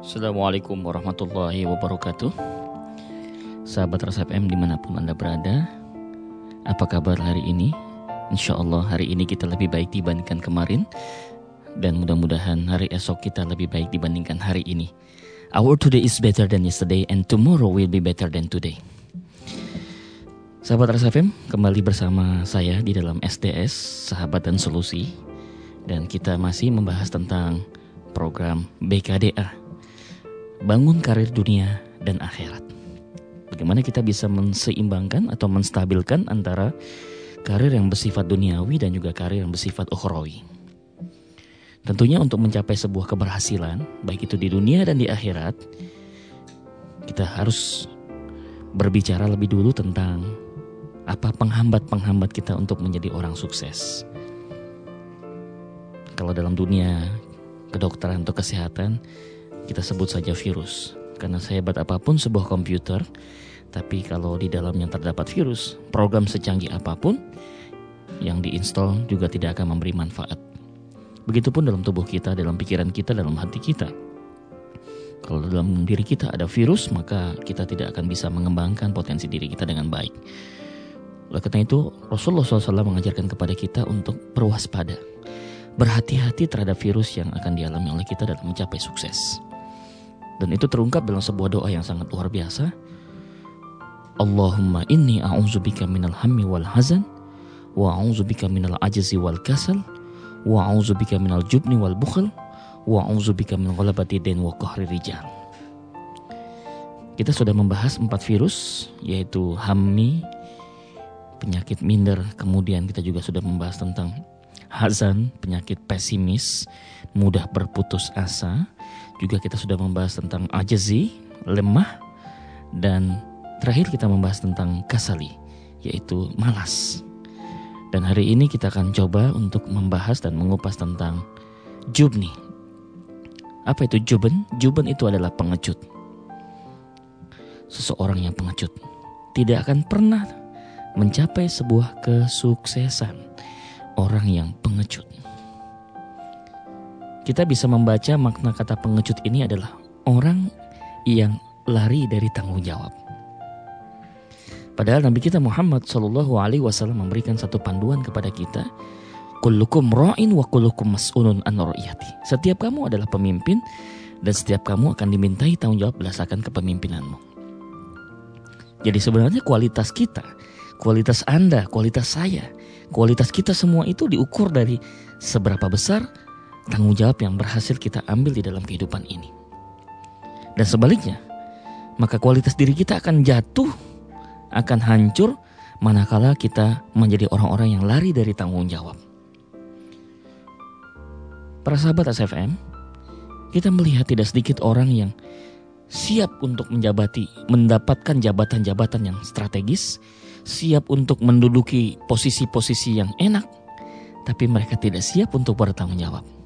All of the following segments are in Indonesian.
Assalamualaikum warahmatullahi wabarakatuh. Sahabat Rasa FM di mana pun Anda berada Apa kabar hari ini? Insya Allah hari ini kita lebih baik dibandingkan kemarin Dan mudah-mudahan hari esok kita lebih baik dibandingkan hari ini. Our today is better than yesterday And tomorrow will be better than today. Sahabat Rasa FM kembali bersama saya di dalam SDS Sahabat dan Solusi. Dan kita masih membahas tentang program BKDA bangun karir dunia dan akhirat. Bagaimana kita bisa menseimbangkan atau menstabilkan antara karir yang bersifat duniawi dan juga karir yang bersifat ukhrawi. Tentunya untuk mencapai sebuah keberhasilan, baik itu di dunia dan di akhirat, kita harus berbicara lebih dulu tentang apa penghambat-penghambat kita untuk menjadi orang sukses. Kalau dalam dunia kedokteran atau kesehatan, kita sebut saja virus. Karena sehebat apa pun sebuah komputer, tapi kalau di dalamnya terdapat virus, program secanggih apa pun yang diinstal juga tidak akan memberi manfaat. Begitupun dalam tubuh kita, dalam pikiran kita, dalam hati kita. Kalau dalam diri kita ada virus, maka kita tidak akan bisa mengembangkan potensi diri kita dengan baik. Oleh karena itu, Rasulullah SAW mengajarkan kepada kita untuk berwaspada. Berhati-hati terhadap virus yang akan dialami oleh kita dalam mencapai sukses. Dan itu terungkap dalam sebuah doa yang sangat luar biasa. Allahumma inni a'udzubika minal hammi wal hazan wa a'udzubika minal ajzi wal kasal wa a'udzubika minal jubni wal bukhl wa a'udzubika min ghalabati dain wa qahri rijal. Kita sudah membahas empat virus yaitu hammi, penyakit minder, kemudian kita juga sudah membahas tentang hazan, penyakit pesimis, mudah berputus asa, juga kita sudah membahas tentang ajazi, lemah, dan terakhir kita membahas tentang kasali, yaitu malas. Dan hari ini kita akan coba untuk membahas dan mengupas tentang jubni. Apa itu juben? Juben itu adalah pengecut. Seseorang yang pengecut tidak akan pernah mencapai sebuah kesuksesan. Orang yang pengecut kita bisa membaca makna kata pengecut ini adalah orang yang lari dari tanggung jawab. Padahal Nabi kita Muhammad Shallallahu Alaihi Wasallam memberikan satu panduan kepada kita. Kullukum ra'in wa kullukum mas'unun an Setiap kamu adalah pemimpin dan setiap kamu akan dimintai tanggung jawab berdasarkan kepemimpinanmu. Jadi sebenarnya kualitas kita, kualitas Anda, kualitas saya, kualitas kita semua itu diukur dari seberapa besar tanggung jawab yang berhasil kita ambil di dalam kehidupan ini. Dan sebaliknya, maka kualitas diri kita akan jatuh, akan hancur manakala kita menjadi orang-orang yang lari dari tanggung jawab. Para sahabat SFM, kita melihat tidak sedikit orang yang siap untuk menjabati, mendapatkan jabatan-jabatan yang strategis, siap untuk menduduki posisi-posisi yang enak, tapi mereka tidak siap untuk bertanggung jawab.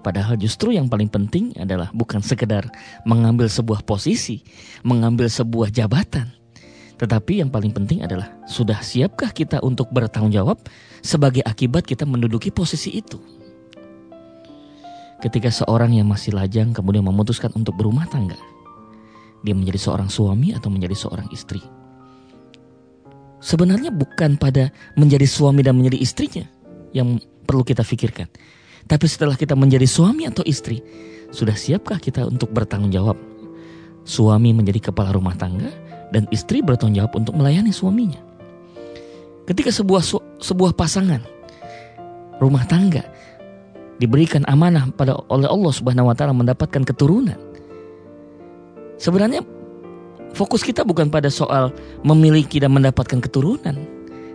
Padahal justru yang paling penting adalah bukan sekedar mengambil sebuah posisi, mengambil sebuah jabatan. Tetapi yang paling penting adalah sudah siapkah kita untuk bertanggung jawab sebagai akibat kita menduduki posisi itu. Ketika seorang yang masih lajang kemudian memutuskan untuk berumah tangga, dia menjadi seorang suami atau menjadi seorang istri. Sebenarnya bukan pada menjadi suami dan menjadi istrinya yang perlu kita pikirkan, tapi setelah kita menjadi suami atau istri, sudah siapkah kita untuk bertanggung jawab? Suami menjadi kepala rumah tangga dan istri bertanggung jawab untuk melayani suaminya. Ketika sebuah sebuah pasangan rumah tangga diberikan amanah pada oleh Allah Subhanahu wa taala mendapatkan keturunan. Sebenarnya fokus kita bukan pada soal memiliki dan mendapatkan keturunan,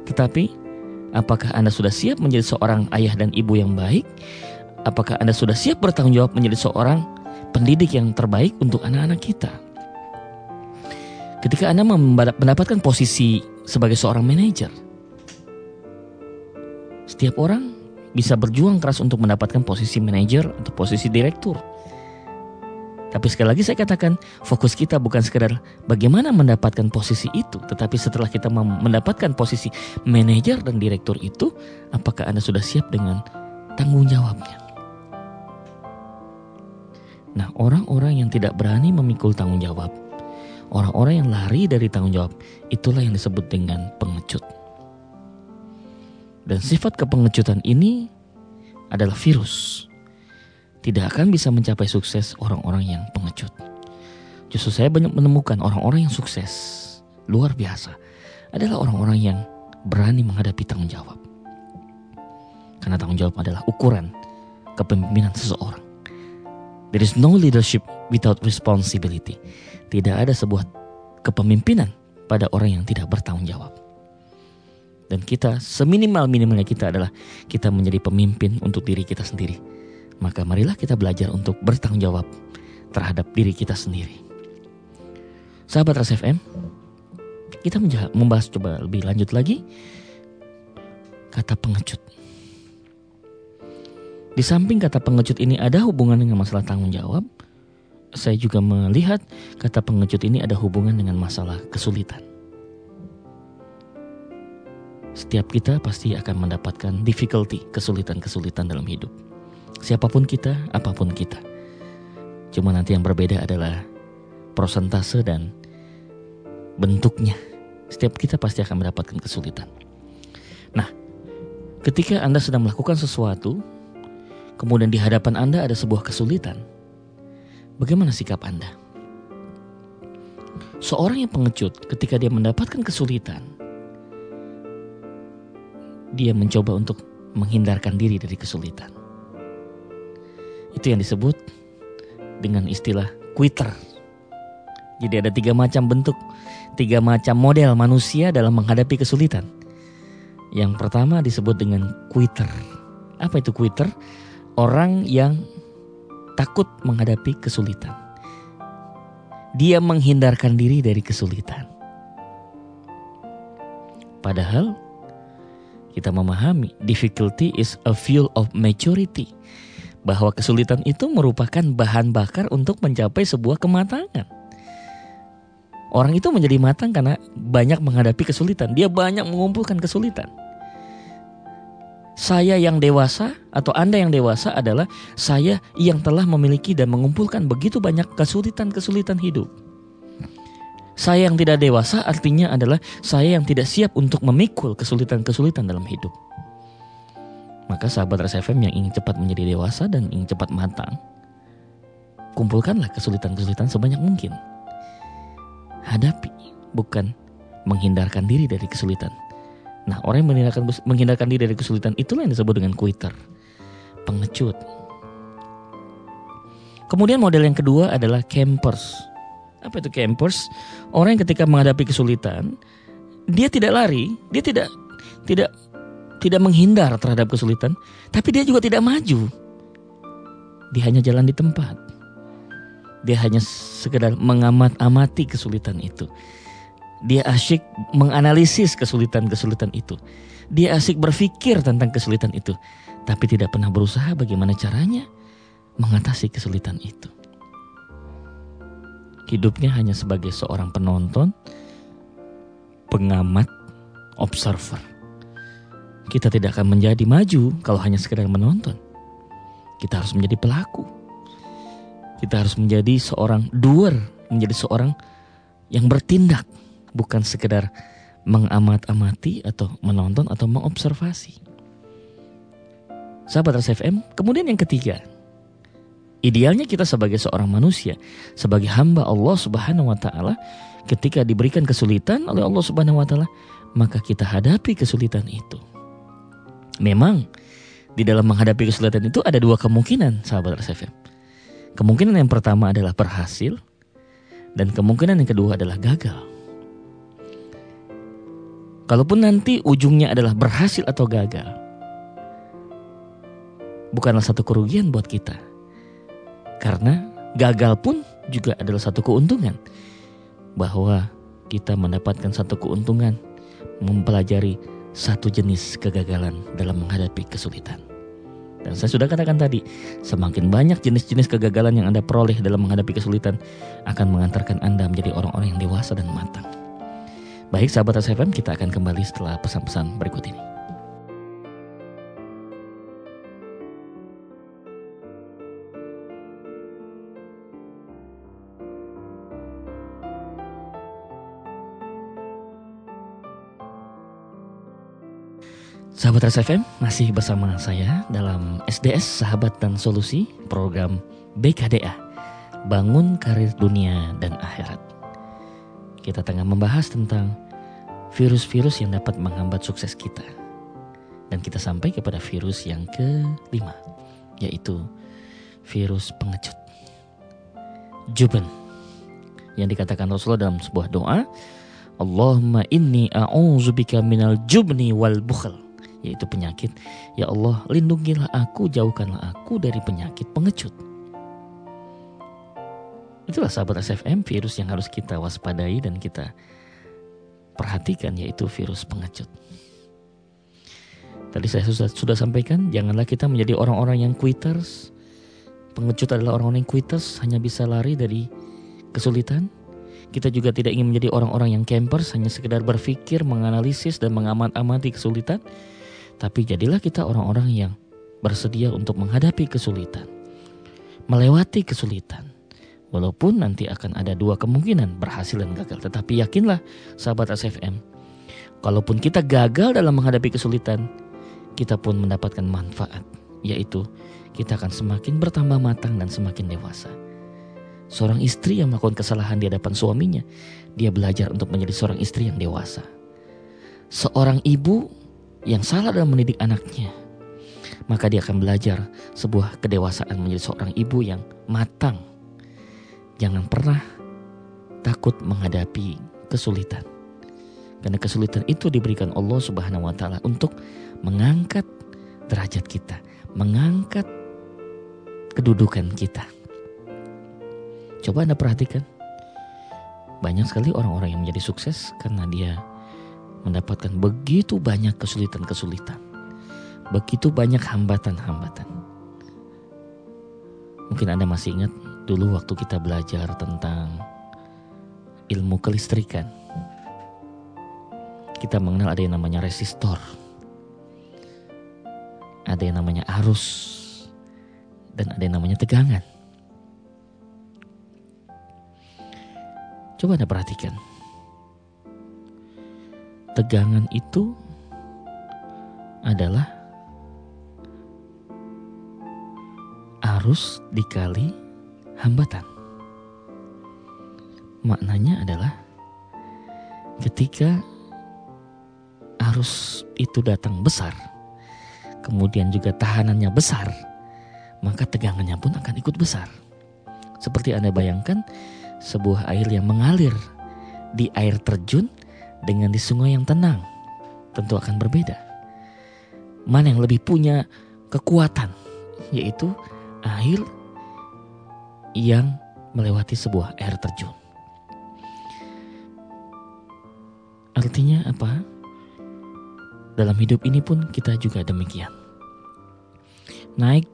tetapi Apakah Anda sudah siap menjadi seorang ayah dan ibu yang baik? Apakah Anda sudah siap bertanggung jawab menjadi seorang pendidik yang terbaik untuk anak-anak kita? Ketika Anda mendapatkan posisi sebagai seorang manajer, setiap orang bisa berjuang keras untuk mendapatkan posisi manajer atau posisi direktur. Tapi sekali lagi saya katakan, fokus kita bukan sekedar bagaimana mendapatkan posisi itu, tetapi setelah kita mendapatkan posisi manajer dan direktur itu, apakah Anda sudah siap dengan tanggung jawabnya? Nah, orang-orang yang tidak berani memikul tanggung jawab, orang-orang yang lari dari tanggung jawab, itulah yang disebut dengan pengecut. Dan sifat kepengecutan ini adalah virus. Tidak akan bisa mencapai sukses orang-orang yang pengecut. Justru saya banyak menemukan orang-orang yang sukses, luar biasa, adalah orang-orang yang berani menghadapi tanggung jawab. Karena tanggung jawab adalah ukuran kepemimpinan seseorang. There is no leadership without responsibility. Tidak ada sebuah kepemimpinan pada orang yang tidak bertanggung jawab. Dan kita seminimal-minimalnya kita adalah kita menjadi pemimpin untuk diri kita sendiri. Maka marilah kita belajar untuk bertanggung jawab terhadap diri kita sendiri. Sahabat RSFM, kita membahas coba lebih lanjut lagi kata pengecut. Di samping kata pengecut ini ada hubungan dengan masalah tanggung jawab, saya juga melihat kata pengecut ini ada hubungan dengan masalah kesulitan. Setiap kita pasti akan mendapatkan difficulty, kesulitan-kesulitan dalam hidup. Siapa pun kita, apa pun kita. Cuma nanti yang berbeda adalah prosentase dan bentuknya. Setiap kita pasti akan mendapatkan kesulitan. Nah, ketika Anda sedang melakukan sesuatu, kemudian di hadapan Anda ada sebuah kesulitan, bagaimana sikap Anda? Seorang yang pengecut ketika dia mendapatkan kesulitan, dia mencoba untuk menghindarkan diri dari kesulitan. Itu yang disebut dengan istilah quitter. Jadi ada tiga macam bentuk, tiga macam model manusia dalam menghadapi kesulitan. Yang pertama disebut dengan quitter. Apa itu quitter? orang yang takut menghadapi kesulitan. Dia menghindarkan diri dari kesulitan. Padahal kita memahami difficulty is a fuel of maturity. Bahwa kesulitan itu merupakan bahan bakar untuk mencapai sebuah kematangan. Orang itu menjadi matang karena banyak menghadapi kesulitan. Dia banyak mengumpulkan kesulitan saya yang dewasa atau Anda yang dewasa adalah saya yang telah memiliki dan mengumpulkan begitu banyak kesulitan-kesulitan hidup. Saya yang tidak dewasa artinya adalah saya yang tidak siap untuk memikul kesulitan-kesulitan dalam hidup. Maka sahabat RSFM yang ingin cepat menjadi dewasa dan ingin cepat matang, kumpulkanlah kesulitan-kesulitan sebanyak mungkin. Hadapi, bukan menghindarkan diri dari kesulitan. Nah, orang yang menghindarkan, menghindarkan diri dari kesulitan itulah yang disebut dengan quitter, pengecut. Kemudian model yang kedua adalah campers. Apa itu campers? Orang yang ketika menghadapi kesulitan, dia tidak lari, dia tidak tidak tidak menghindar terhadap kesulitan, tapi dia juga tidak maju. Dia hanya jalan di tempat. Dia hanya sekedar mengamat-amati kesulitan itu. Dia asyik menganalisis kesulitan-kesulitan itu. Dia asyik berpikir tentang kesulitan itu, tapi tidak pernah berusaha bagaimana caranya mengatasi kesulitan itu. Hidupnya hanya sebagai seorang penonton, pengamat, observer. Kita tidak akan menjadi maju kalau hanya sekedar menonton. Kita harus menjadi pelaku. Kita harus menjadi seorang doer, menjadi seorang yang bertindak bukan sekedar mengamat-amati atau menonton atau mengobservasi. Sahabat RSFM, kemudian yang ketiga, idealnya kita sebagai seorang manusia, sebagai hamba Allah Subhanahu wa taala, ketika diberikan kesulitan oleh Allah Subhanahu wa taala, maka kita hadapi kesulitan itu. Memang di dalam menghadapi kesulitan itu ada dua kemungkinan, sahabat RSFM. Kemungkinan yang pertama adalah berhasil dan kemungkinan yang kedua adalah gagal. Kalaupun nanti ujungnya adalah berhasil atau gagal, bukanlah satu kerugian buat kita. Karena gagal pun juga adalah satu keuntungan. Bahwa kita mendapatkan satu keuntungan mempelajari satu jenis kegagalan dalam menghadapi kesulitan. Dan saya sudah katakan tadi, semakin banyak jenis-jenis kegagalan yang Anda peroleh dalam menghadapi kesulitan akan mengantarkan Anda menjadi orang-orang yang dewasa dan matang. Baik sahabat SFM, kita akan kembali setelah pesan-pesan berikut ini. Sahabat RSFM masih bersama saya dalam SDS Sahabat dan Solusi program BKDA Bangun Karir Dunia dan Akhirat. Kita tengah membahas tentang virus-virus yang dapat menghambat sukses kita. Dan kita sampai kepada virus yang kelima, yaitu virus pengecut. Juben. Yang dikatakan Rasulullah dalam sebuah doa, Allahumma inni a'udzubika minal jubni wal bukhl yaitu penyakit. Ya Allah, lindungilah aku, jauhkanlah aku dari penyakit pengecut. Itulah sahabat SFM virus yang harus kita waspadai dan kita perhatikan yaitu virus pengecut. Tadi saya sudah, sudah sampaikan, janganlah kita menjadi orang-orang yang quitters. Pengecut adalah orang-orang yang quitters, hanya bisa lari dari kesulitan. Kita juga tidak ingin menjadi orang-orang yang campers, hanya sekedar berpikir, menganalisis, dan mengamat-amati kesulitan. Tapi jadilah kita orang-orang yang bersedia untuk menghadapi kesulitan. Melewati kesulitan. Walaupun nanti akan ada dua kemungkinan berhasil dan gagal. Tetapi yakinlah sahabat SFM. Kalaupun kita gagal dalam menghadapi kesulitan. Kita pun mendapatkan manfaat. Yaitu kita akan semakin bertambah matang dan semakin dewasa. Seorang istri yang melakukan kesalahan di hadapan suaminya. Dia belajar untuk menjadi seorang istri yang dewasa. Seorang ibu yang salah dalam mendidik anaknya, maka dia akan belajar sebuah kedewasaan menjadi seorang ibu yang matang. Jangan pernah takut menghadapi kesulitan. Karena kesulitan itu diberikan Allah Subhanahu wa taala untuk mengangkat derajat kita, mengangkat kedudukan kita. Coba Anda perhatikan. Banyak sekali orang-orang yang menjadi sukses karena dia mendapatkan begitu banyak kesulitan-kesulitan, begitu banyak hambatan-hambatan. Mungkin Anda masih ingat dulu waktu kita belajar tentang ilmu kelistrikan. Kita mengenal ada yang namanya resistor. Ada yang namanya arus. Dan ada yang namanya tegangan. Coba Anda perhatikan tegangan itu adalah arus dikali hambatan. Maknanya adalah ketika arus itu datang besar, kemudian juga tahanannya besar, maka tegangannya pun akan ikut besar. Seperti Anda bayangkan, sebuah air yang mengalir di air terjun dengan di sungai yang tenang tentu akan berbeda. Mana yang lebih punya kekuatan, yaitu air yang melewati sebuah air terjun. Artinya apa? Dalam hidup ini pun kita juga demikian. Naik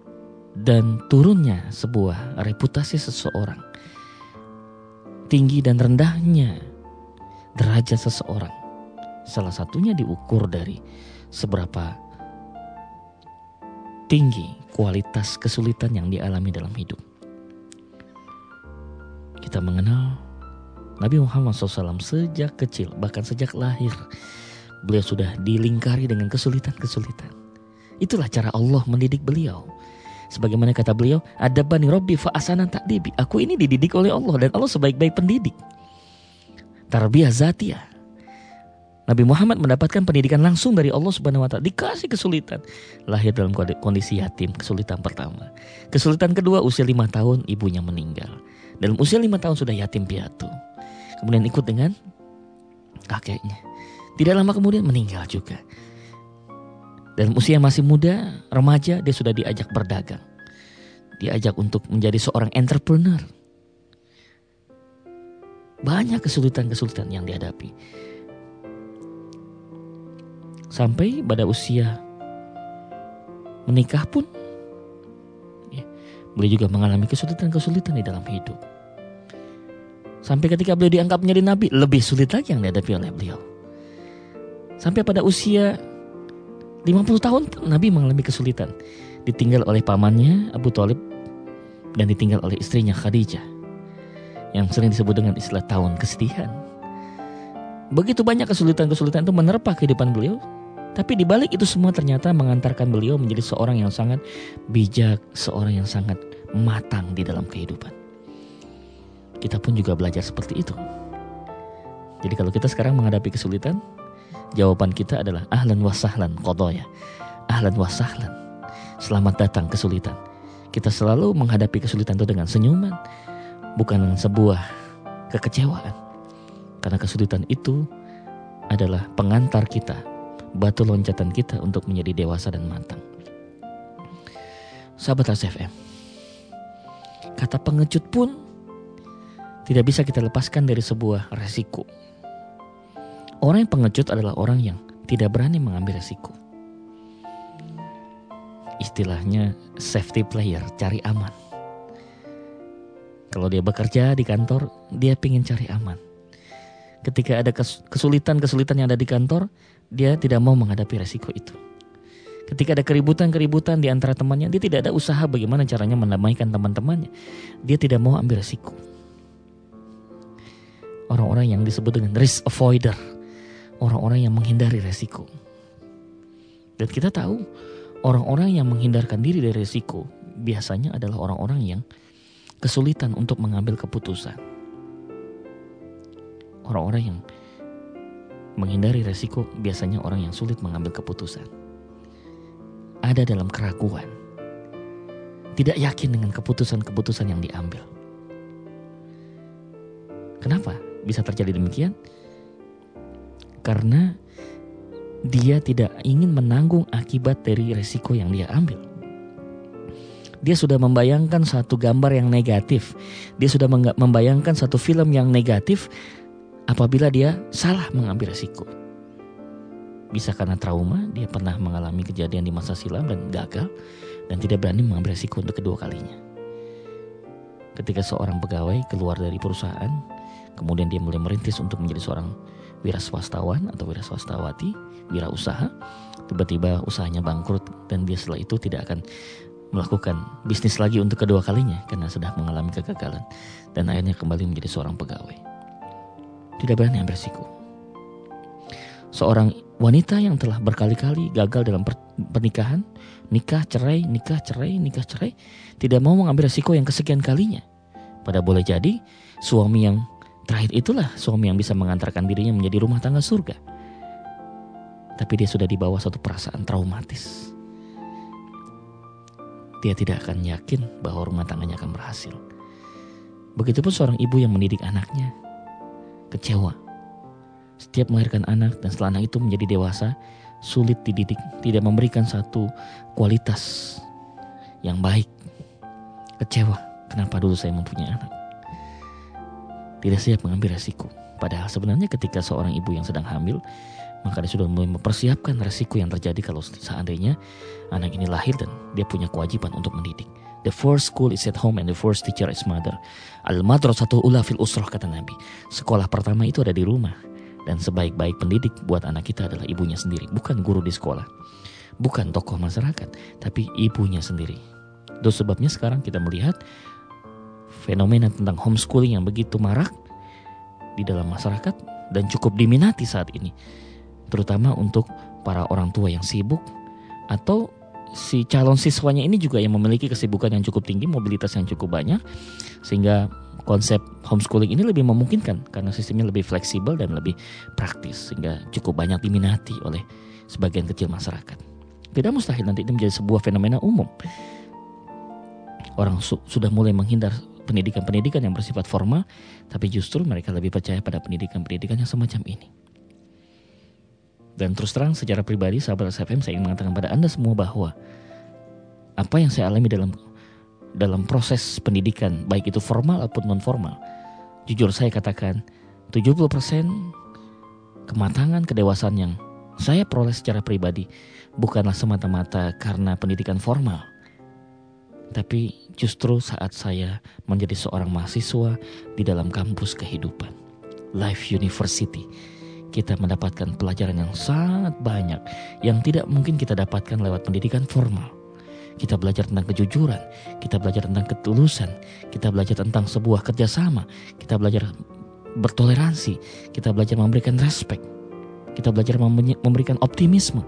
dan turunnya sebuah reputasi seseorang. Tinggi dan rendahnya derajat seseorang. Salah satunya diukur dari seberapa tinggi kualitas kesulitan yang dialami dalam hidup. Kita mengenal Nabi Muhammad SAW sejak kecil, bahkan sejak lahir, beliau sudah dilingkari dengan kesulitan-kesulitan. Itulah cara Allah mendidik beliau. Sebagaimana kata beliau, ada bani Robbi fa'asanan takdibi. Aku ini dididik oleh Allah dan Allah sebaik-baik pendidik tarbiyah zatiyah. Nabi Muhammad mendapatkan pendidikan langsung dari Allah Subhanahu wa taala, dikasih kesulitan. Lahir dalam kondisi yatim, kesulitan pertama. Kesulitan kedua usia lima tahun ibunya meninggal. Dalam usia lima tahun sudah yatim piatu. Kemudian ikut dengan kakeknya. Tidak lama kemudian meninggal juga. Dalam usia masih muda, remaja, dia sudah diajak berdagang. Diajak untuk menjadi seorang entrepreneur banyak kesulitan-kesulitan yang dihadapi. Sampai pada usia menikah pun ya, beliau juga mengalami kesulitan-kesulitan di dalam hidup. Sampai ketika beliau dianggap menjadi nabi, lebih sulit lagi yang dihadapi oleh beliau. Sampai pada usia 50 tahun Nabi mengalami kesulitan. Ditinggal oleh pamannya Abu Talib dan ditinggal oleh istrinya Khadijah yang sering disebut dengan istilah tahun kesedihan. Begitu banyak kesulitan-kesulitan itu menerpa kehidupan beliau Tapi di balik itu semua ternyata mengantarkan beliau menjadi seorang yang sangat bijak, seorang yang sangat matang di dalam kehidupan. Kita pun juga belajar seperti itu. Jadi kalau kita sekarang menghadapi kesulitan, jawaban kita adalah ahlan wasahlan ya. Ahlan wasahlan. Selamat datang kesulitan. Kita selalu menghadapi kesulitan itu dengan senyuman, bukan sebuah kekecewaan. Karena kesulitan itu adalah pengantar kita batu loncatan kita untuk menjadi dewasa dan matang. Sahabat SFM, kata pengecut pun tidak bisa kita lepaskan dari sebuah resiko. Orang yang pengecut adalah orang yang tidak berani mengambil resiko. Istilahnya safety player, cari aman. Kalau dia bekerja di kantor, dia ingin cari aman. Ketika ada kesulitan-kesulitan yang ada di kantor, dia tidak mau menghadapi resiko itu. Ketika ada keributan-keributan di antara temannya, dia tidak ada usaha bagaimana caranya mendamaikan teman-temannya. Dia tidak mau ambil resiko. Orang-orang yang disebut dengan risk avoider. Orang-orang yang menghindari resiko. Dan kita tahu, orang-orang yang menghindarkan diri dari resiko biasanya adalah orang-orang yang kesulitan untuk mengambil keputusan. Orang-orang yang Menghindari resiko biasanya orang yang sulit mengambil keputusan. Ada dalam keraguan. Tidak yakin dengan keputusan-keputusan yang diambil. Kenapa bisa terjadi demikian? Karena dia tidak ingin menanggung akibat dari resiko yang dia ambil. Dia sudah membayangkan satu gambar yang negatif. Dia sudah membayangkan satu film yang negatif apabila dia salah mengambil resiko. Bisa karena trauma, dia pernah mengalami kejadian di masa silam dan gagal dan tidak berani mengambil resiko untuk kedua kalinya. Ketika seorang pegawai keluar dari perusahaan, kemudian dia mulai merintis untuk menjadi seorang wira swastawan atau wira swastawati, wira usaha, tiba-tiba usahanya bangkrut dan dia setelah itu tidak akan melakukan bisnis lagi untuk kedua kalinya karena sudah mengalami kegagalan dan akhirnya kembali menjadi seorang pegawai tidak berani ambil resiko. Seorang wanita yang telah berkali-kali gagal dalam pernikahan, nikah cerai, nikah cerai, nikah cerai, tidak mau mengambil resiko yang kesekian kalinya. Pada boleh jadi suami yang terakhir itulah suami yang bisa mengantarkan dirinya menjadi rumah tangga surga. Tapi dia sudah dibawa satu perasaan traumatis. Dia tidak akan yakin bahwa rumah tangganya akan berhasil. Begitupun seorang ibu yang mendidik anaknya, kecewa. Setiap melahirkan anak dan setelah anak itu menjadi dewasa, sulit dididik, tidak memberikan satu kualitas yang baik. Kecewa, kenapa dulu saya mempunyai anak? Tidak siap mengambil resiko. Padahal sebenarnya ketika seorang ibu yang sedang hamil, maka dia sudah mempersiapkan resiko yang terjadi kalau seandainya anak ini lahir dan dia punya kewajiban untuk mendidik. The first school is at home and the first teacher is mother. Al satu ula fil usroh kata Nabi. Sekolah pertama itu ada di rumah. Dan sebaik-baik pendidik buat anak kita adalah ibunya sendiri. Bukan guru di sekolah. Bukan tokoh masyarakat. Tapi ibunya sendiri. Itu sebabnya sekarang kita melihat fenomena tentang homeschooling yang begitu marak di dalam masyarakat dan cukup diminati saat ini. Terutama untuk para orang tua yang sibuk atau si calon siswanya ini juga yang memiliki kesibukan yang cukup tinggi, mobilitas yang cukup banyak, sehingga konsep homeschooling ini lebih memungkinkan karena sistemnya lebih fleksibel dan lebih praktis, sehingga cukup banyak diminati oleh sebagian kecil masyarakat. Tidak mustahil nanti ini menjadi sebuah fenomena umum. Orang su sudah mulai menghindar pendidikan-pendidikan yang bersifat formal, tapi justru mereka lebih percaya pada pendidikan-pendidikan yang semacam ini. Dan terus terang secara pribadi sahabat SFM saya ingin mengatakan pada Anda semua bahwa apa yang saya alami dalam dalam proses pendidikan baik itu formal ataupun non formal jujur saya katakan 70% kematangan kedewasaan yang saya peroleh secara pribadi bukanlah semata-mata karena pendidikan formal tapi justru saat saya menjadi seorang mahasiswa di dalam kampus kehidupan Life University kita mendapatkan pelajaran yang sangat banyak yang tidak mungkin kita dapatkan lewat pendidikan formal. Kita belajar tentang kejujuran, kita belajar tentang ketulusan, kita belajar tentang sebuah kerjasama, kita belajar bertoleransi, kita belajar memberikan respect. Kita belajar memberikan optimisme.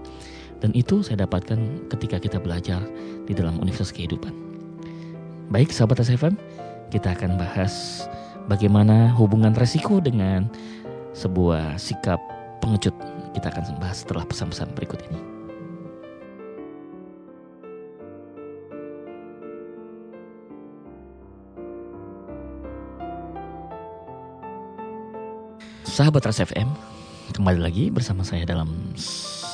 Dan itu saya dapatkan ketika kita belajar di dalam universitas kehidupan. Baik sahabat SFM, kita akan bahas bagaimana hubungan resiko dengan sebuah sikap pengecut. Kita akan bahas setelah pesan-pesan berikut ini. Sahabat Ras FM, kembali lagi bersama saya dalam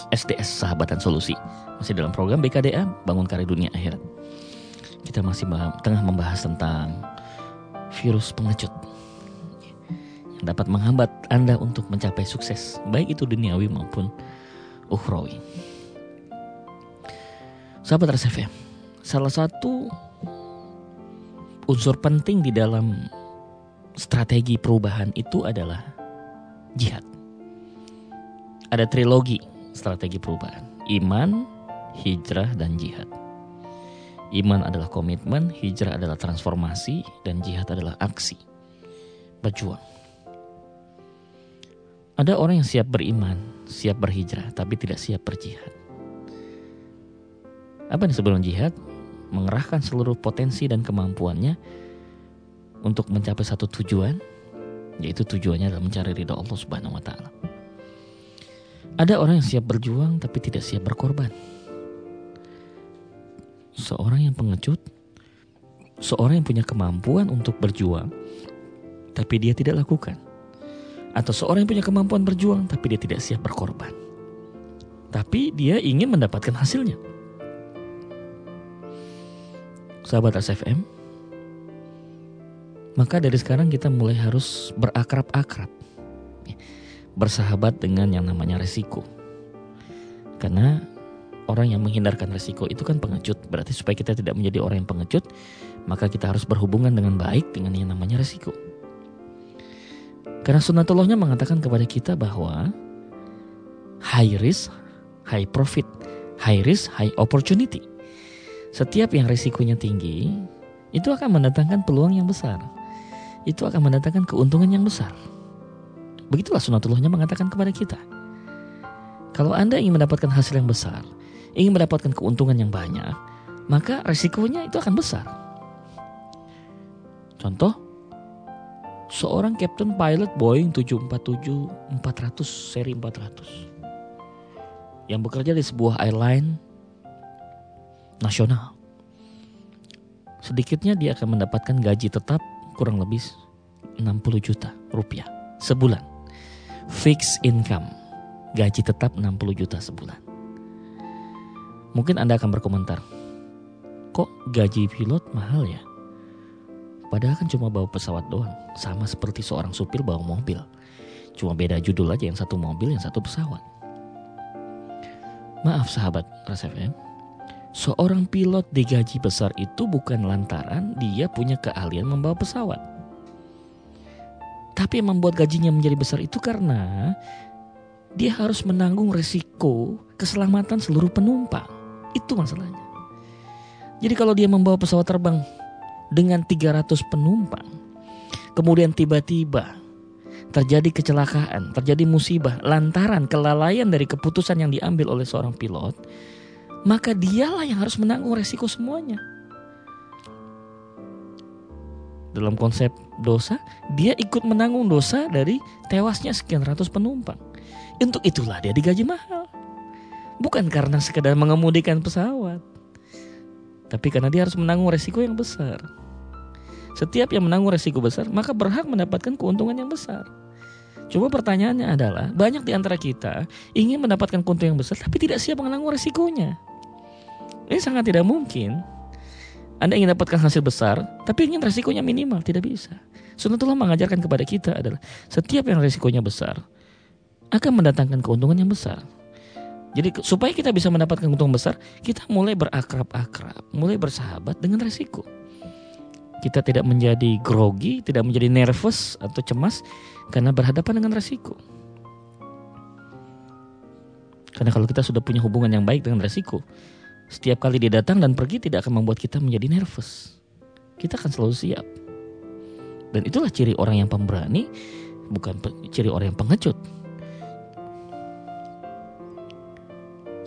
SDS Sahabatan Solusi. Masih dalam program BKDA, Bangun Karya Dunia Akhirat. Kita masih tengah membahas tentang virus pengecut dapat menghambat Anda untuk mencapai sukses, baik itu duniawi maupun ukhrawi. Sahabat Ras FM, salah satu unsur penting di dalam strategi perubahan itu adalah jihad. Ada trilogi strategi perubahan. Iman, hijrah, dan jihad. Iman adalah komitmen, hijrah adalah transformasi, dan jihad adalah aksi. Berjuang. Ada orang yang siap beriman, siap berhijrah, tapi tidak siap berjihad. Apa yang sebelum jihad? Mengerahkan seluruh potensi dan kemampuannya untuk mencapai satu tujuan yaitu tujuannya adalah mencari ridho Allah Subhanahu wa taala. Ada orang yang siap berjuang tapi tidak siap berkorban. Seorang yang pengecut, seorang yang punya kemampuan untuk berjuang tapi dia tidak lakukan. Atau seorang yang punya kemampuan berjuang tapi dia tidak siap berkorban. Tapi dia ingin mendapatkan hasilnya. Sahabat SFM, maka dari sekarang kita mulai harus berakrab-akrab. Bersahabat dengan yang namanya resiko. Karena orang yang menghindarkan resiko itu kan pengecut. Berarti supaya kita tidak menjadi orang yang pengecut, maka kita harus berhubungan dengan baik dengan yang namanya resiko. Karena sunatullahnya mengatakan kepada kita bahwa high risk, high profit, high risk, high opportunity. Setiap yang resikonya tinggi, itu akan mendatangkan peluang yang besar itu akan mendatangkan keuntungan yang besar. Begitulah sunatullahnya mengatakan kepada kita. Kalau Anda ingin mendapatkan hasil yang besar, ingin mendapatkan keuntungan yang banyak, maka resikonya itu akan besar. Contoh, seorang captain pilot Boeing 747-400 seri 400 yang bekerja di sebuah airline nasional. Sedikitnya dia akan mendapatkan gaji tetap kurang lebih 60 juta rupiah sebulan. Fixed income, gaji tetap 60 juta sebulan. Mungkin Anda akan berkomentar, kok gaji pilot mahal ya? Padahal kan cuma bawa pesawat doang, sama seperti seorang supir bawa mobil. Cuma beda judul aja yang satu mobil, yang satu pesawat. Maaf sahabat Ras FM, Seorang pilot digaji besar itu bukan lantaran dia punya keahlian membawa pesawat. Tapi yang membuat gajinya menjadi besar itu karena dia harus menanggung resiko keselamatan seluruh penumpang. Itu masalahnya. Jadi kalau dia membawa pesawat terbang dengan 300 penumpang, kemudian tiba-tiba terjadi kecelakaan, terjadi musibah lantaran kelalaian dari keputusan yang diambil oleh seorang pilot, maka dialah yang harus menanggung resiko semuanya. Dalam konsep dosa, dia ikut menanggung dosa dari tewasnya sekian ratus penumpang. Untuk itulah dia digaji mahal. Bukan karena sekedar mengemudikan pesawat. Tapi karena dia harus menanggung resiko yang besar. Setiap yang menanggung resiko besar, maka berhak mendapatkan keuntungan yang besar. Coba pertanyaannya adalah, banyak di antara kita ingin mendapatkan keuntungan yang besar, tapi tidak siap menanggung resikonya. Ini sangat tidak mungkin. Anda ingin dapatkan hasil besar, tapi ingin resikonya minimal, tidak bisa. Sunnatullah mengajarkan kepada kita adalah setiap yang resikonya besar akan mendatangkan keuntungan yang besar. Jadi supaya kita bisa mendapatkan keuntungan besar, kita mulai berakrab-akrab, mulai bersahabat dengan resiko. Kita tidak menjadi grogi, tidak menjadi nervous atau cemas karena berhadapan dengan resiko. Karena kalau kita sudah punya hubungan yang baik dengan resiko, setiap kali dia datang dan pergi tidak akan membuat kita menjadi nervous. Kita akan selalu siap. Dan itulah ciri orang yang pemberani, bukan ciri orang yang pengecut.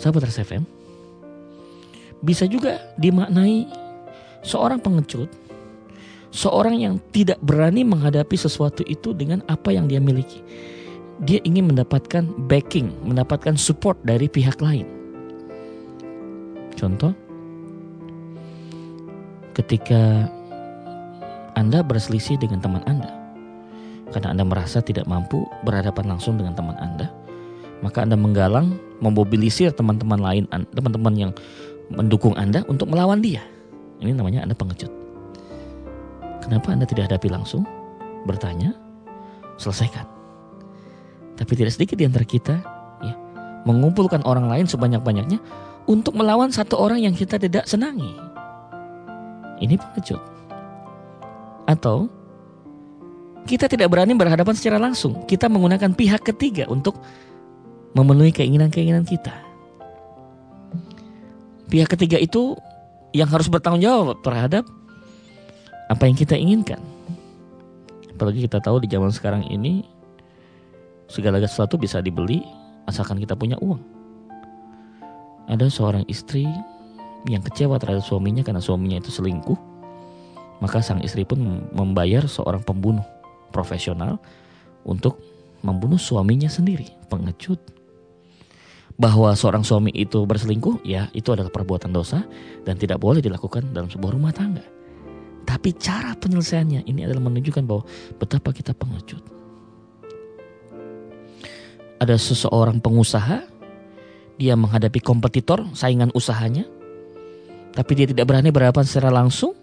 Sahabat RSFM, bisa juga dimaknai seorang pengecut, seorang yang tidak berani menghadapi sesuatu itu dengan apa yang dia miliki. Dia ingin mendapatkan backing, mendapatkan support dari pihak lain. Contoh, ketika Anda berselisih dengan teman Anda, karena Anda merasa tidak mampu berhadapan langsung dengan teman Anda, maka Anda menggalang, memobilisir teman-teman lain, teman-teman yang mendukung Anda untuk melawan dia. Ini namanya Anda pengecut. Kenapa Anda tidak hadapi langsung? Bertanya, selesaikan. Tapi tidak sedikit di antara kita ya, mengumpulkan orang lain sebanyak-banyaknya untuk melawan satu orang yang kita tidak senangi. Ini pengecut. Atau kita tidak berani berhadapan secara langsung. Kita menggunakan pihak ketiga untuk memenuhi keinginan-keinginan kita. Pihak ketiga itu yang harus bertanggung jawab terhadap apa yang kita inginkan. Apalagi kita tahu di zaman sekarang ini segala sesuatu bisa dibeli asalkan kita punya uang. Ada seorang istri yang kecewa terhadap suaminya karena suaminya itu selingkuh. Maka sang istri pun membayar seorang pembunuh profesional untuk membunuh suaminya sendiri. Pengecut. Bahwa seorang suami itu berselingkuh, ya itu adalah perbuatan dosa dan tidak boleh dilakukan dalam sebuah rumah tangga. Tapi cara penyelesaiannya ini adalah menunjukkan bahwa betapa kita pengecut. Ada seseorang pengusaha, dia menghadapi kompetitor, saingan usahanya, tapi dia tidak berani berhadapan secara langsung.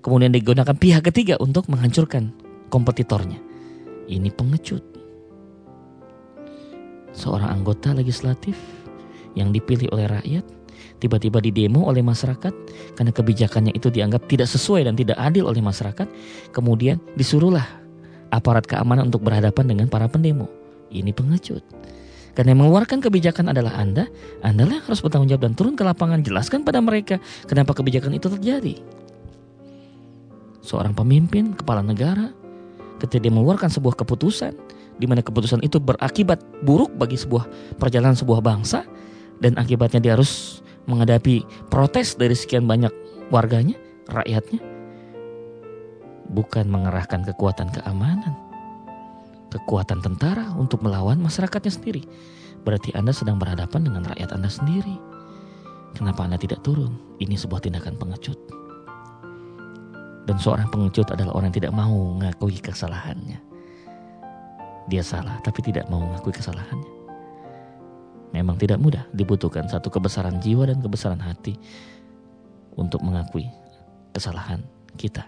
Kemudian digunakan pihak ketiga untuk menghancurkan kompetitornya. Ini pengecut. Seorang anggota legislatif yang dipilih oleh rakyat tiba-tiba didemo oleh masyarakat karena kebijakannya itu dianggap tidak sesuai dan tidak adil oleh masyarakat, kemudian disuruhlah aparat keamanan untuk berhadapan dengan para pendemo. Ini pengecut. Karena yang mengeluarkan kebijakan adalah Anda, Anda yang harus bertanggung jawab dan turun ke lapangan, jelaskan pada mereka kenapa kebijakan itu terjadi. Seorang pemimpin, kepala negara, ketika dia mengeluarkan sebuah keputusan, di mana keputusan itu berakibat buruk bagi sebuah perjalanan sebuah bangsa, dan akibatnya dia harus menghadapi protes dari sekian banyak warganya, rakyatnya, bukan mengerahkan kekuatan keamanan, kekuatan tentara untuk melawan masyarakatnya sendiri. Berarti Anda sedang berhadapan dengan rakyat Anda sendiri. Kenapa Anda tidak turun? Ini sebuah tindakan pengecut. Dan seorang pengecut adalah orang yang tidak mau mengakui kesalahannya. Dia salah, tapi tidak mau mengakui kesalahannya. Memang tidak mudah, dibutuhkan satu kebesaran jiwa dan kebesaran hati untuk mengakui kesalahan kita.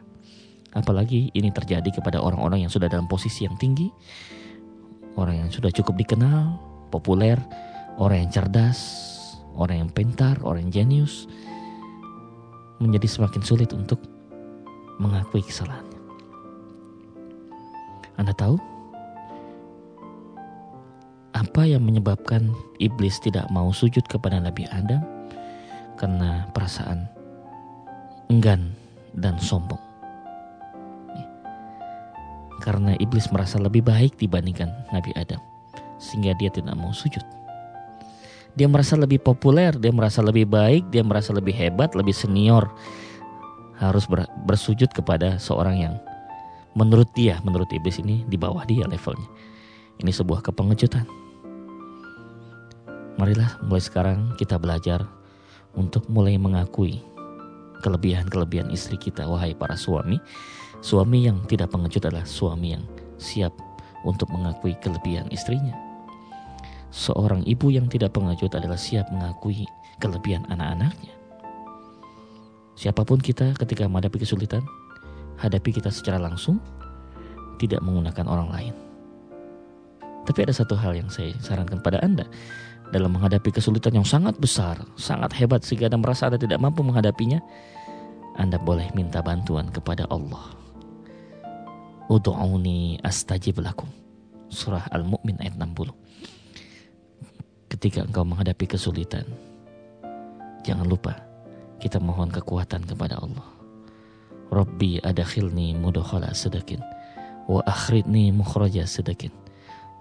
Apalagi ini terjadi kepada orang-orang yang sudah dalam posisi yang tinggi, orang yang sudah cukup dikenal, populer, orang yang cerdas, orang yang pintar, orang yang jenius, menjadi semakin sulit untuk mengakui kesalahannya. Anda tahu apa yang menyebabkan iblis tidak mau sujud kepada Nabi Adam? Karena perasaan enggan dan sombong. Karena iblis merasa lebih baik dibandingkan Nabi Adam, sehingga dia tidak mau sujud. Dia merasa lebih populer, dia merasa lebih baik, dia merasa lebih hebat, lebih senior. Harus bersujud kepada seorang yang menurut dia, menurut iblis ini di bawah dia levelnya. Ini sebuah kepengejutan. Marilah mulai sekarang kita belajar untuk mulai mengakui kelebihan-kelebihan istri kita, wahai para suami. Suami yang tidak pengecut adalah suami yang siap untuk mengakui kelebihan istrinya. Seorang ibu yang tidak pengecut adalah siap mengakui kelebihan anak-anaknya. Siapa pun kita ketika menghadapi kesulitan, hadapi kita secara langsung, tidak menggunakan orang lain. Tapi ada satu hal yang saya sarankan pada Anda, dalam menghadapi kesulitan yang sangat besar, sangat hebat sehingga Anda merasa Anda tidak mampu menghadapinya, Anda boleh minta bantuan kepada Allah. Udu'uni astajib lakum. Surah Al-Mu'min ayat 60. Ketika engkau menghadapi kesulitan, jangan lupa kita mohon kekuatan kepada Allah. Rabbi adakhilni mudakhala sedakin wa akhridni mukhraja sedakin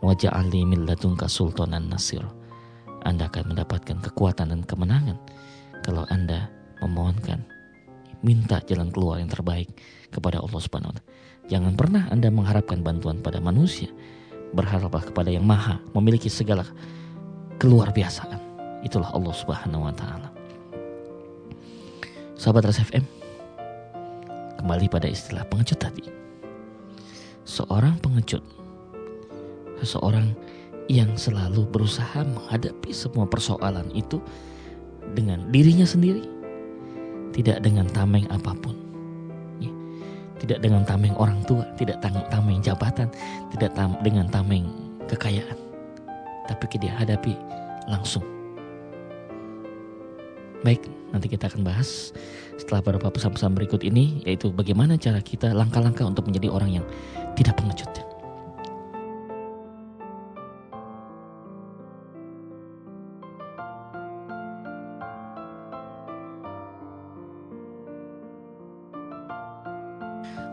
wa ja'alni min ladunka sultanan nasir Anda akan mendapatkan kekuatan dan kemenangan kalau Anda memohonkan minta jalan keluar yang terbaik kepada Allah Subhanahu wa taala. Jangan pernah Anda mengharapkan bantuan pada manusia. Berharaplah kepada yang maha, memiliki segala keluar biasaan. Itulah Allah Subhanahu wa taala. Sahabat Ras FM, kembali pada istilah pengecut tadi. Seorang pengecut, seseorang yang selalu berusaha menghadapi semua persoalan itu dengan dirinya sendiri, tidak dengan tameng apa pun. Ya. Tidak dengan tameng orang tua, tidak tameng jabatan, tidak tam dengan tameng kekayaan. Tapi dia hadapi langsung. Baik, nanti kita akan bahas setelah beberapa pesan-pesan berikut ini, yaitu bagaimana cara kita langkah-langkah untuk menjadi orang yang tidak pengecut.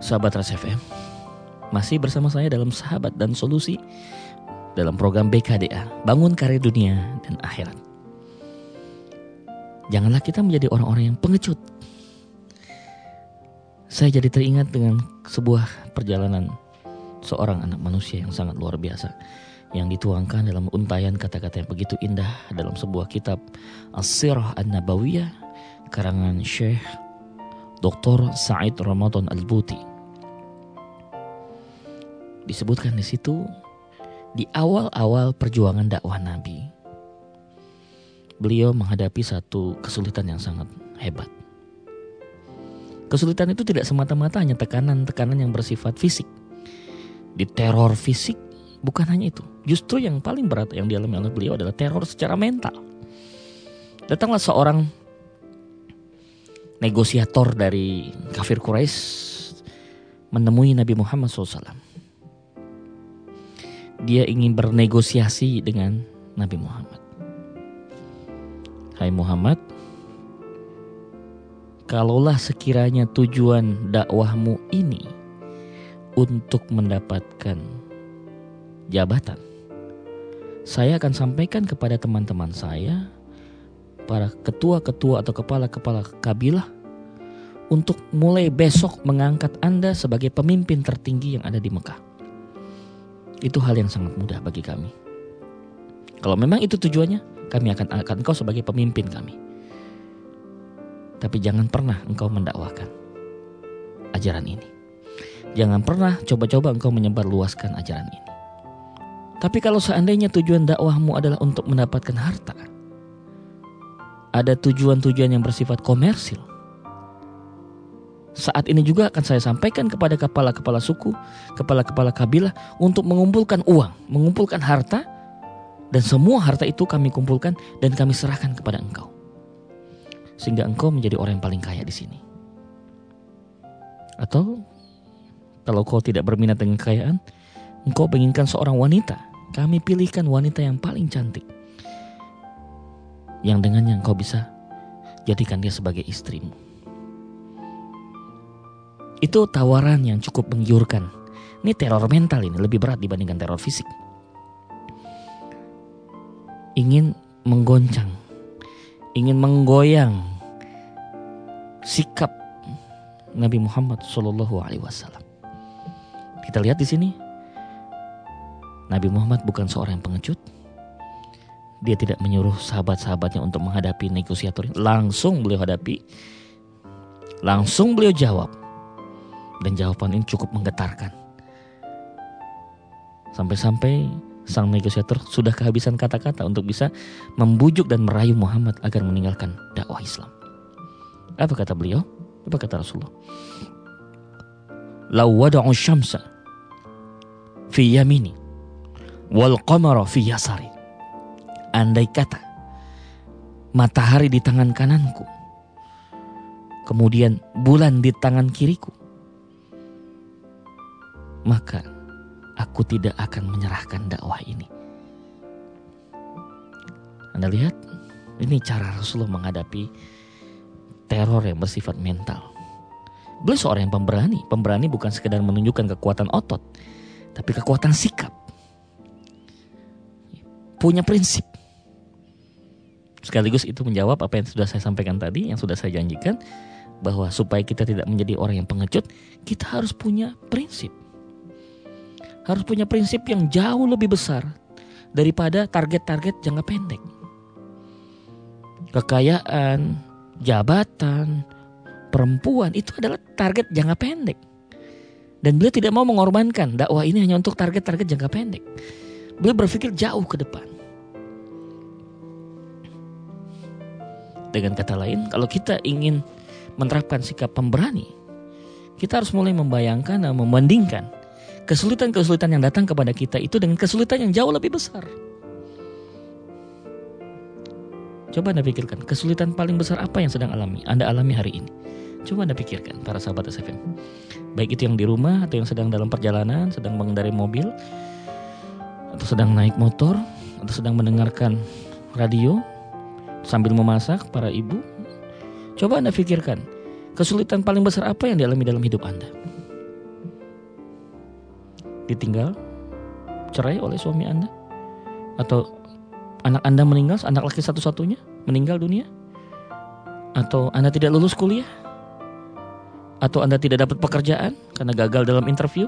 Sahabat Ras FM, masih bersama saya dalam Sahabat dan Solusi dalam program BKDA, Bangun Karir Dunia dan Akhirat. Janganlah kita menjadi orang-orang yang pengecut. Saya jadi teringat dengan sebuah perjalanan seorang anak manusia yang sangat luar biasa yang dituangkan dalam untayan kata-kata yang begitu indah dalam sebuah kitab As-Sirah An-Nabawiyah karangan Syekh Dr. Said Ramadan Al-Buti disebutkan di situ di awal-awal perjuangan dakwah Nabi. Beliau menghadapi satu kesulitan yang sangat hebat. Kesulitan itu tidak semata-mata hanya tekanan-tekanan yang bersifat fisik. Di teror fisik bukan hanya itu. Justru yang paling berat yang dialami oleh beliau adalah teror secara mental. Datanglah seorang negosiator dari kafir Quraisy menemui Nabi Muhammad SAW dia ingin bernegosiasi dengan Nabi Muhammad. Hai Muhammad, kalaulah sekiranya tujuan dakwahmu ini untuk mendapatkan jabatan, saya akan sampaikan kepada teman-teman saya, para ketua-ketua atau kepala-kepala kabilah, untuk mulai besok mengangkat Anda sebagai pemimpin tertinggi yang ada di Mekah. Itu hal yang sangat mudah bagi kami. Kalau memang itu tujuannya, kami akan angkat engkau sebagai pemimpin kami. Tapi jangan pernah engkau mendakwakan ajaran ini. Jangan pernah coba-coba engkau menyebar luaskan ajaran ini. Tapi kalau seandainya tujuan dakwahmu adalah untuk mendapatkan harta, ada tujuan-tujuan yang bersifat komersil, saat ini juga akan saya sampaikan kepada kepala-kepala suku, kepala-kepala kabilah untuk mengumpulkan uang, mengumpulkan harta, dan semua harta itu kami kumpulkan dan kami serahkan kepada engkau. Sehingga engkau menjadi orang yang paling kaya di sini. Atau kalau kau tidak berminat dengan kekayaan, engkau menginginkan seorang wanita, kami pilihkan wanita yang paling cantik. Yang dengannya engkau bisa jadikan dia sebagai istrimu. Itu tawaran yang cukup menggiurkan. Ini teror mental ini lebih berat dibandingkan teror fisik. Ingin menggoncang, ingin menggoyang sikap Nabi Muhammad Shallallahu Alaihi Wasallam. Kita lihat di sini, Nabi Muhammad bukan seorang yang pengecut. Dia tidak menyuruh sahabat-sahabatnya untuk menghadapi negosiator. Langsung beliau hadapi, langsung beliau jawab. Dan jawaban ini cukup menggetarkan. Sampai-sampai sang negosiator sudah kehabisan kata-kata untuk bisa membujuk dan merayu Muhammad agar meninggalkan dakwah Islam. Apa kata beliau? Apa kata Rasulullah? Lau wada'u syamsa fi yamini wal qamara fi yasari. Andai kata matahari di tangan kananku, kemudian bulan di tangan kiriku, maka aku tidak akan menyerahkan dakwah ini. Anda lihat, ini cara Rasulullah menghadapi teror yang bersifat mental. Beliau seorang yang pemberani. Pemberani bukan sekedar menunjukkan kekuatan otot, tapi kekuatan sikap. Punya prinsip. Sekaligus itu menjawab apa yang sudah saya sampaikan tadi, yang sudah saya janjikan bahwa supaya kita tidak menjadi orang yang pengecut, kita harus punya prinsip. Harus punya prinsip yang jauh lebih besar daripada target-target jangka pendek. Kekayaan, jabatan, perempuan itu adalah target jangka pendek. Dan beliau tidak mau mengorbankan dakwah ini hanya untuk target-target jangka pendek. Beliau berpikir jauh ke depan. Dengan kata lain, kalau kita ingin menerapkan sikap pemberani, kita harus mulai membayangkan dan membandingkan kesulitan-kesulitan yang datang kepada kita itu dengan kesulitan yang jauh lebih besar. Coba Anda pikirkan, kesulitan paling besar apa yang sedang alami Anda alami hari ini? Coba Anda pikirkan, para sahabat SFM. Baik itu yang di rumah atau yang sedang dalam perjalanan, sedang mengendarai mobil, atau sedang naik motor, atau sedang mendengarkan radio sambil memasak para ibu. Coba Anda pikirkan, kesulitan paling besar apa yang dialami dalam hidup Anda? Ditinggal, cerai oleh suami Anda? Atau anak Anda meninggal, anak laki satu-satunya meninggal dunia? Atau Anda tidak lulus kuliah? Atau Anda tidak dapat pekerjaan karena gagal dalam interview?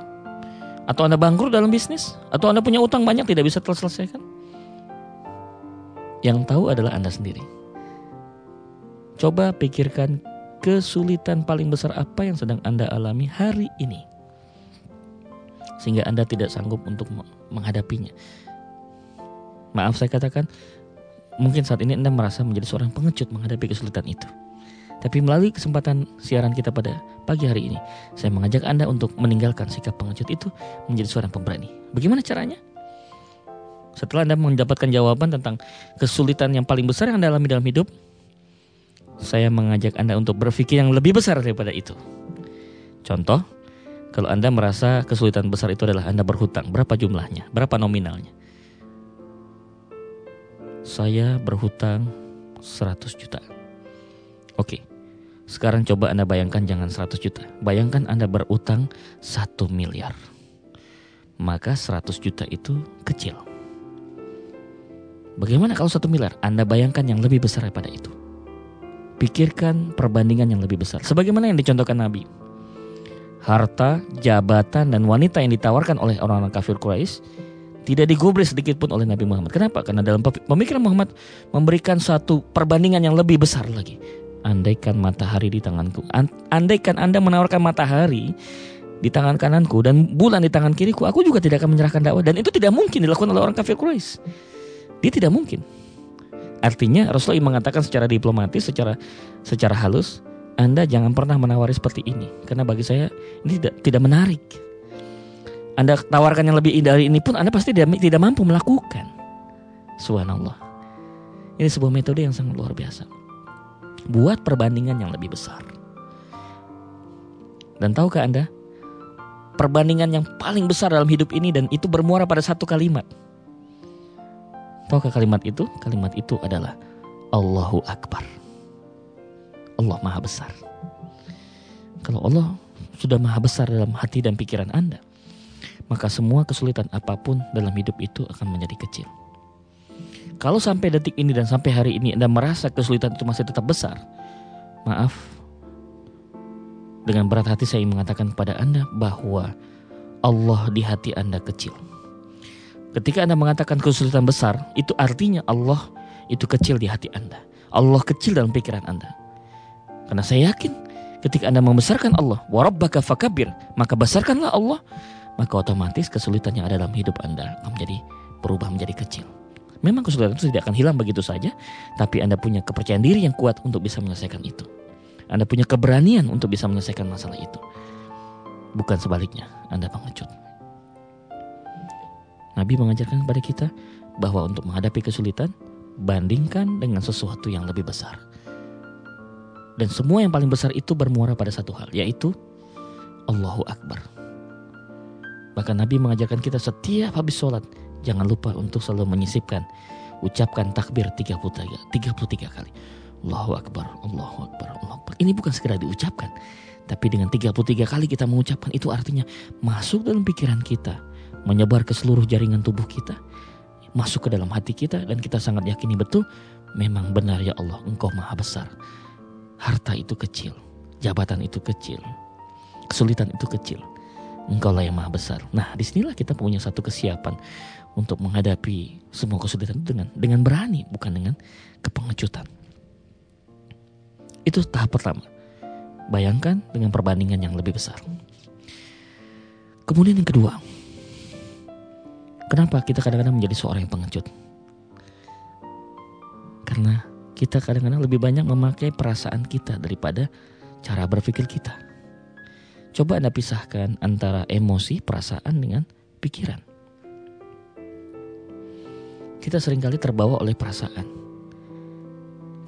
Atau Anda bangkrut dalam bisnis? Atau Anda punya utang banyak tidak bisa terselesaikan? Yang tahu adalah Anda sendiri. Coba pikirkan kesulitan paling besar apa yang sedang Anda alami hari ini. Sehingga Anda tidak sanggup untuk menghadapinya. Maaf saya katakan, mungkin saat ini Anda merasa menjadi seorang pengecut menghadapi kesulitan itu. Tapi melalui kesempatan siaran kita pada pagi hari ini, saya mengajak Anda untuk meninggalkan sikap pengecut itu menjadi seorang pemberani. Bagaimana caranya? Setelah Anda mendapatkan jawaban tentang kesulitan yang paling besar yang Anda alami dalam hidup, saya mengajak Anda untuk berpikir yang lebih besar daripada itu. Contoh, kalau Anda merasa kesulitan besar itu adalah Anda berhutang, berapa jumlahnya, berapa nominalnya? saya berhutang 100 juta. Oke, sekarang coba Anda bayangkan jangan 100 juta. Bayangkan Anda berutang 1 miliar. Maka 100 juta itu kecil. Bagaimana kalau 1 miliar? Anda bayangkan yang lebih besar daripada itu. Pikirkan perbandingan yang lebih besar. Sebagaimana yang dicontohkan Nabi. Harta, jabatan, dan wanita yang ditawarkan oleh orang-orang kafir Quraisy tidak digubris sedikit pun oleh Nabi Muhammad. Kenapa? Karena dalam pemikiran Muhammad memberikan suatu perbandingan yang lebih besar lagi. Andaikan matahari di tanganku, andaikan Anda menawarkan matahari di tangan kananku dan bulan di tangan kiriku, aku juga tidak akan menyerahkan dakwah dan itu tidak mungkin dilakukan oleh orang kafir Quraisy. Dia tidak mungkin. Artinya Rasulullah mengatakan secara diplomatis, secara secara halus, Anda jangan pernah menawari seperti ini karena bagi saya ini tidak tidak menarik. Anda tawarkan yang lebih dari ini pun Anda pasti tidak, tidak mampu melakukan. Subhanallah. Ini sebuah metode yang sangat luar biasa. Buat perbandingan yang lebih besar. Dan tahukah Anda? Perbandingan yang paling besar dalam hidup ini dan itu bermuara pada satu kalimat. Tahukah kalimat itu? Kalimat itu adalah Allahu Akbar. Allah Maha Besar. Kalau Allah sudah Maha Besar dalam hati dan pikiran Anda, maka semua kesulitan apa pun dalam hidup itu akan menjadi kecil. Kalau sampai detik ini dan sampai hari ini Anda merasa kesulitan itu masih tetap besar, maaf. Dengan berat hati saya mengatakan kepada Anda bahwa Allah di hati Anda kecil. Ketika Anda mengatakan kesulitan besar, itu artinya Allah itu kecil di hati Anda. Allah kecil dalam pikiran Anda. Karena saya yakin ketika Anda membesarkan Allah, warabbaka fakabir, maka besarkanlah Allah maka otomatis kesulitan yang ada dalam hidup Anda akan menjadi berubah menjadi kecil. Memang kesulitan itu tidak akan hilang begitu saja, tapi Anda punya kepercayaan diri yang kuat untuk bisa menyelesaikan itu. Anda punya keberanian untuk bisa menyelesaikan masalah itu. Bukan sebaliknya, Anda pengecut. Nabi mengajarkan kepada kita bahwa untuk menghadapi kesulitan, bandingkan dengan sesuatu yang lebih besar. Dan semua yang paling besar itu bermuara pada satu hal, yaitu Allahu Akbar. Bahkan Nabi mengajarkan kita setiap habis sholat, jangan lupa untuk selalu menyisipkan, ucapkan takbir 33, 33 kali. Allahu Akbar, Allahu Akbar, Allahu Akbar. Ini bukan sekedar diucapkan, tapi dengan 33 kali kita mengucapkan itu artinya masuk dalam pikiran kita, menyebar ke seluruh jaringan tubuh kita, masuk ke dalam hati kita dan kita sangat yakini betul Memang benar ya Allah, Engkau maha besar. Harta itu kecil, jabatan itu kecil, kesulitan itu kecil. Engkau lah yang maha besar. Nah, di sinilah kita punya satu kesiapan untuk menghadapi semua kesulitan itu dengan dengan berani, bukan dengan kepengecutan. Itu tahap pertama. Bayangkan dengan perbandingan yang lebih besar. Kemudian yang kedua, kenapa kita kadang-kadang menjadi seorang yang pengecut? Karena kita kadang-kadang lebih banyak memakai perasaan kita daripada cara berpikir kita. Coba Anda pisahkan antara emosi, perasaan dengan pikiran. Kita sering kali terbawa oleh perasaan.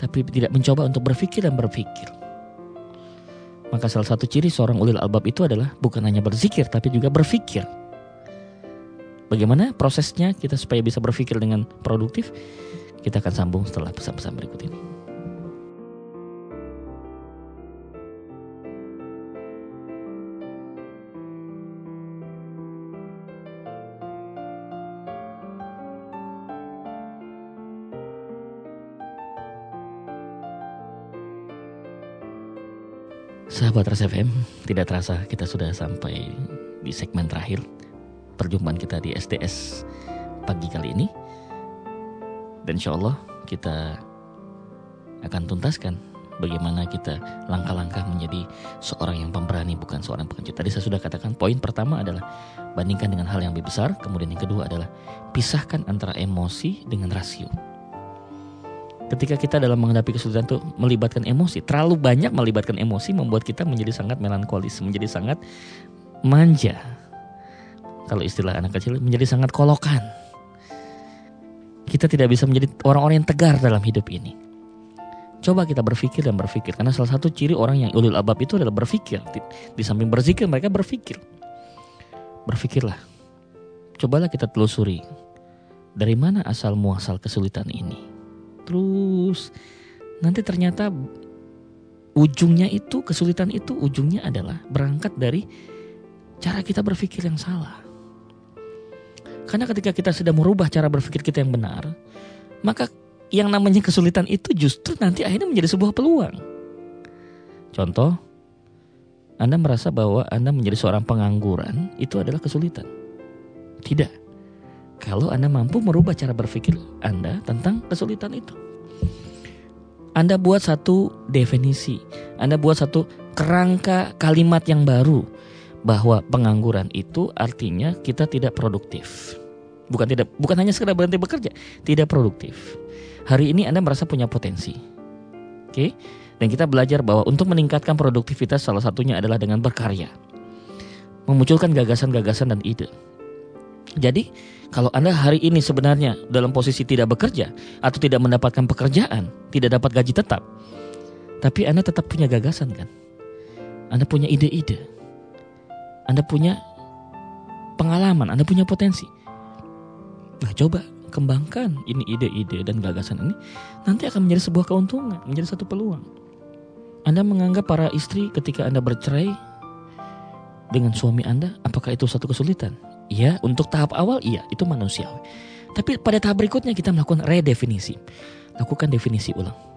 Tapi tidak mencoba untuk berpikir dan berpikir. Maka salah satu ciri seorang ulil albab itu adalah bukan hanya berzikir tapi juga berpikir. Bagaimana prosesnya kita supaya bisa berpikir dengan produktif? Kita akan sambung setelah pesan-pesan berikut ini. Sahabat Ras FM, tidak terasa kita sudah sampai di segmen terakhir perjumpaan kita di SDS pagi kali ini. Dan insya Allah kita akan tuntaskan bagaimana kita langkah-langkah menjadi seorang yang pemberani bukan seorang pengecut. Tadi saya sudah katakan poin pertama adalah bandingkan dengan hal yang lebih besar, kemudian yang kedua adalah pisahkan antara emosi dengan rasio. Ketika kita dalam menghadapi kesulitan itu melibatkan emosi, terlalu banyak melibatkan emosi membuat kita menjadi sangat melankolis, menjadi sangat manja. Kalau istilah anak kecil menjadi sangat kolokan kita tidak bisa menjadi orang-orang yang tegar dalam hidup ini. Coba kita berpikir dan berpikir karena salah satu ciri orang yang ulul abab itu adalah berpikir. Di samping berzikir mereka berpikir. Berpikirlah. Cobalah kita telusuri dari mana asal muasal kesulitan ini. Terus nanti ternyata ujungnya itu kesulitan itu ujungnya adalah berangkat dari cara kita berpikir yang salah. Karena ketika kita sudah merubah cara berpikir kita yang benar, maka yang namanya kesulitan itu justru nanti akhirnya menjadi sebuah peluang. Contoh, Anda merasa bahwa Anda menjadi seorang pengangguran itu adalah kesulitan. Tidak. Kalau Anda mampu merubah cara berpikir Anda tentang kesulitan itu. Anda buat satu definisi, Anda buat satu kerangka kalimat yang baru bahwa pengangguran itu artinya kita tidak produktif. Bukan tidak bukan hanya sekedar berhenti bekerja, tidak produktif. Hari ini Anda merasa punya potensi. Oke? Dan kita belajar bahwa untuk meningkatkan produktivitas salah satunya adalah dengan berkarya. Memunculkan gagasan-gagasan dan ide. Jadi, kalau Anda hari ini sebenarnya dalam posisi tidak bekerja atau tidak mendapatkan pekerjaan, tidak dapat gaji tetap, tapi Anda tetap punya gagasan kan? Anda punya ide-ide anda punya pengalaman, Anda punya potensi. Nah, coba kembangkan ini ide-ide dan gagasan ini nanti akan menjadi sebuah keuntungan, menjadi satu peluang. Anda menganggap para istri ketika Anda bercerai dengan suami Anda, apakah itu satu kesulitan? Iya, untuk tahap awal iya, itu manusiawi. Tapi pada tahap berikutnya kita melakukan redefinisi. Lakukan definisi ulang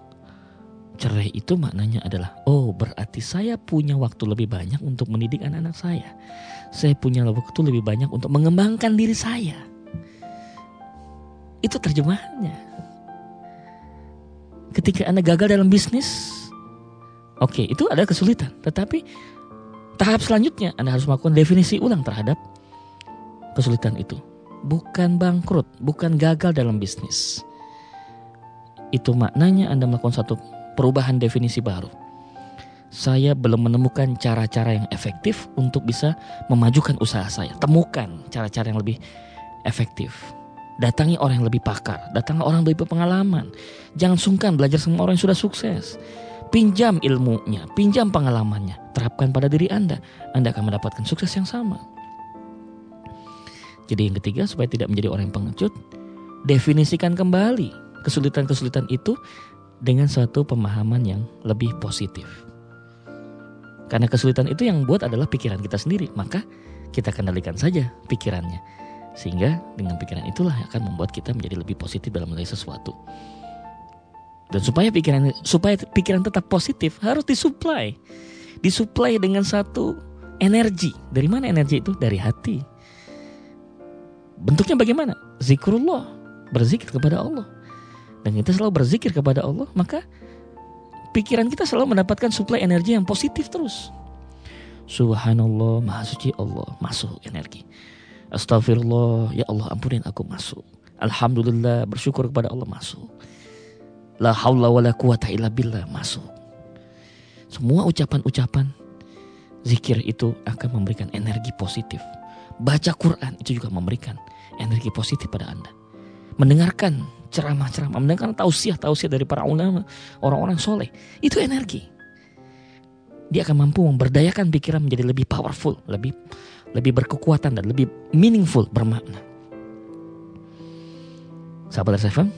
Cerai itu maknanya adalah, oh berarti saya punya waktu lebih banyak untuk mendidik anak-anak saya. Saya punya waktu lebih banyak untuk mengembangkan diri saya. Itu terjemahannya. Ketika Anda gagal dalam bisnis, oke okay, itu ada kesulitan. Tetapi tahap selanjutnya Anda harus melakukan definisi ulang terhadap kesulitan itu. Bukan bangkrut, bukan gagal dalam bisnis. Itu maknanya Anda melakukan satu perubahan definisi baru. Saya belum menemukan cara-cara yang efektif untuk bisa memajukan usaha saya. Temukan cara-cara yang lebih efektif. Datangi orang yang lebih pakar, datangi orang yang lebih berpengalaman. Jangan sungkan belajar sama orang yang sudah sukses. Pinjam ilmunya, pinjam pengalamannya, terapkan pada diri Anda. Anda akan mendapatkan sukses yang sama. Jadi yang ketiga supaya tidak menjadi orang yang pengecut, definisikan kembali kesulitan-kesulitan itu dengan suatu pemahaman yang lebih positif. Karena kesulitan itu yang buat adalah pikiran kita sendiri, maka kita kendalikan saja pikirannya. Sehingga dengan pikiran itulah akan membuat kita menjadi lebih positif dalam menilai sesuatu. Dan supaya pikiran supaya pikiran tetap positif harus disuplai. Disuplai dengan satu energi. Dari mana energi itu? Dari hati. Bentuknya bagaimana? Zikrullah, berzikir kepada Allah. Dan kita selalu berzikir kepada Allah, maka pikiran kita selalu mendapatkan suplai energi yang positif terus. Subhanallah, maha suci Allah, masuk energi. Astagfirullah, ya Allah ampunin aku masuk. Alhamdulillah, bersyukur kepada Allah masuk. La haula wa la quwata illa billah masuk. Semua ucapan-ucapan zikir itu akan memberikan energi positif. Baca Quran itu juga memberikan energi positif pada Anda. Mendengarkan ceramah-ceramah, mendengarkan tausiah-tausiah dari para ulama, orang-orang soleh, itu energi. Dia akan mampu memberdayakan pikiran menjadi lebih powerful, lebih lebih berkekuatan dan lebih meaningful, bermakna. Sahabat RSFM,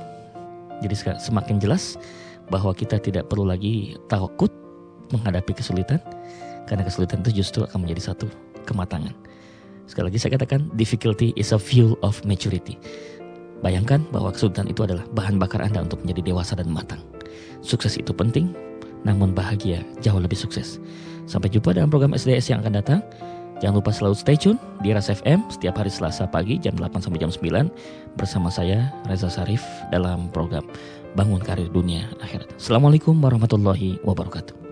jadi semakin jelas bahwa kita tidak perlu lagi takut menghadapi kesulitan karena kesulitan itu justru akan menjadi satu kematangan. Sekali lagi saya katakan difficulty is a fuel of maturity. Bayangkan bahwa kesulitan itu adalah bahan bakar Anda untuk menjadi dewasa dan matang. Sukses itu penting, namun bahagia jauh lebih sukses. Sampai jumpa dalam program SDS yang akan datang. Jangan lupa selalu stay tune di Ras FM setiap hari Selasa pagi jam 8 sampai jam 9 bersama saya Reza Sarif dalam program Bangun Karir Dunia Akhirat. Assalamualaikum warahmatullahi wabarakatuh.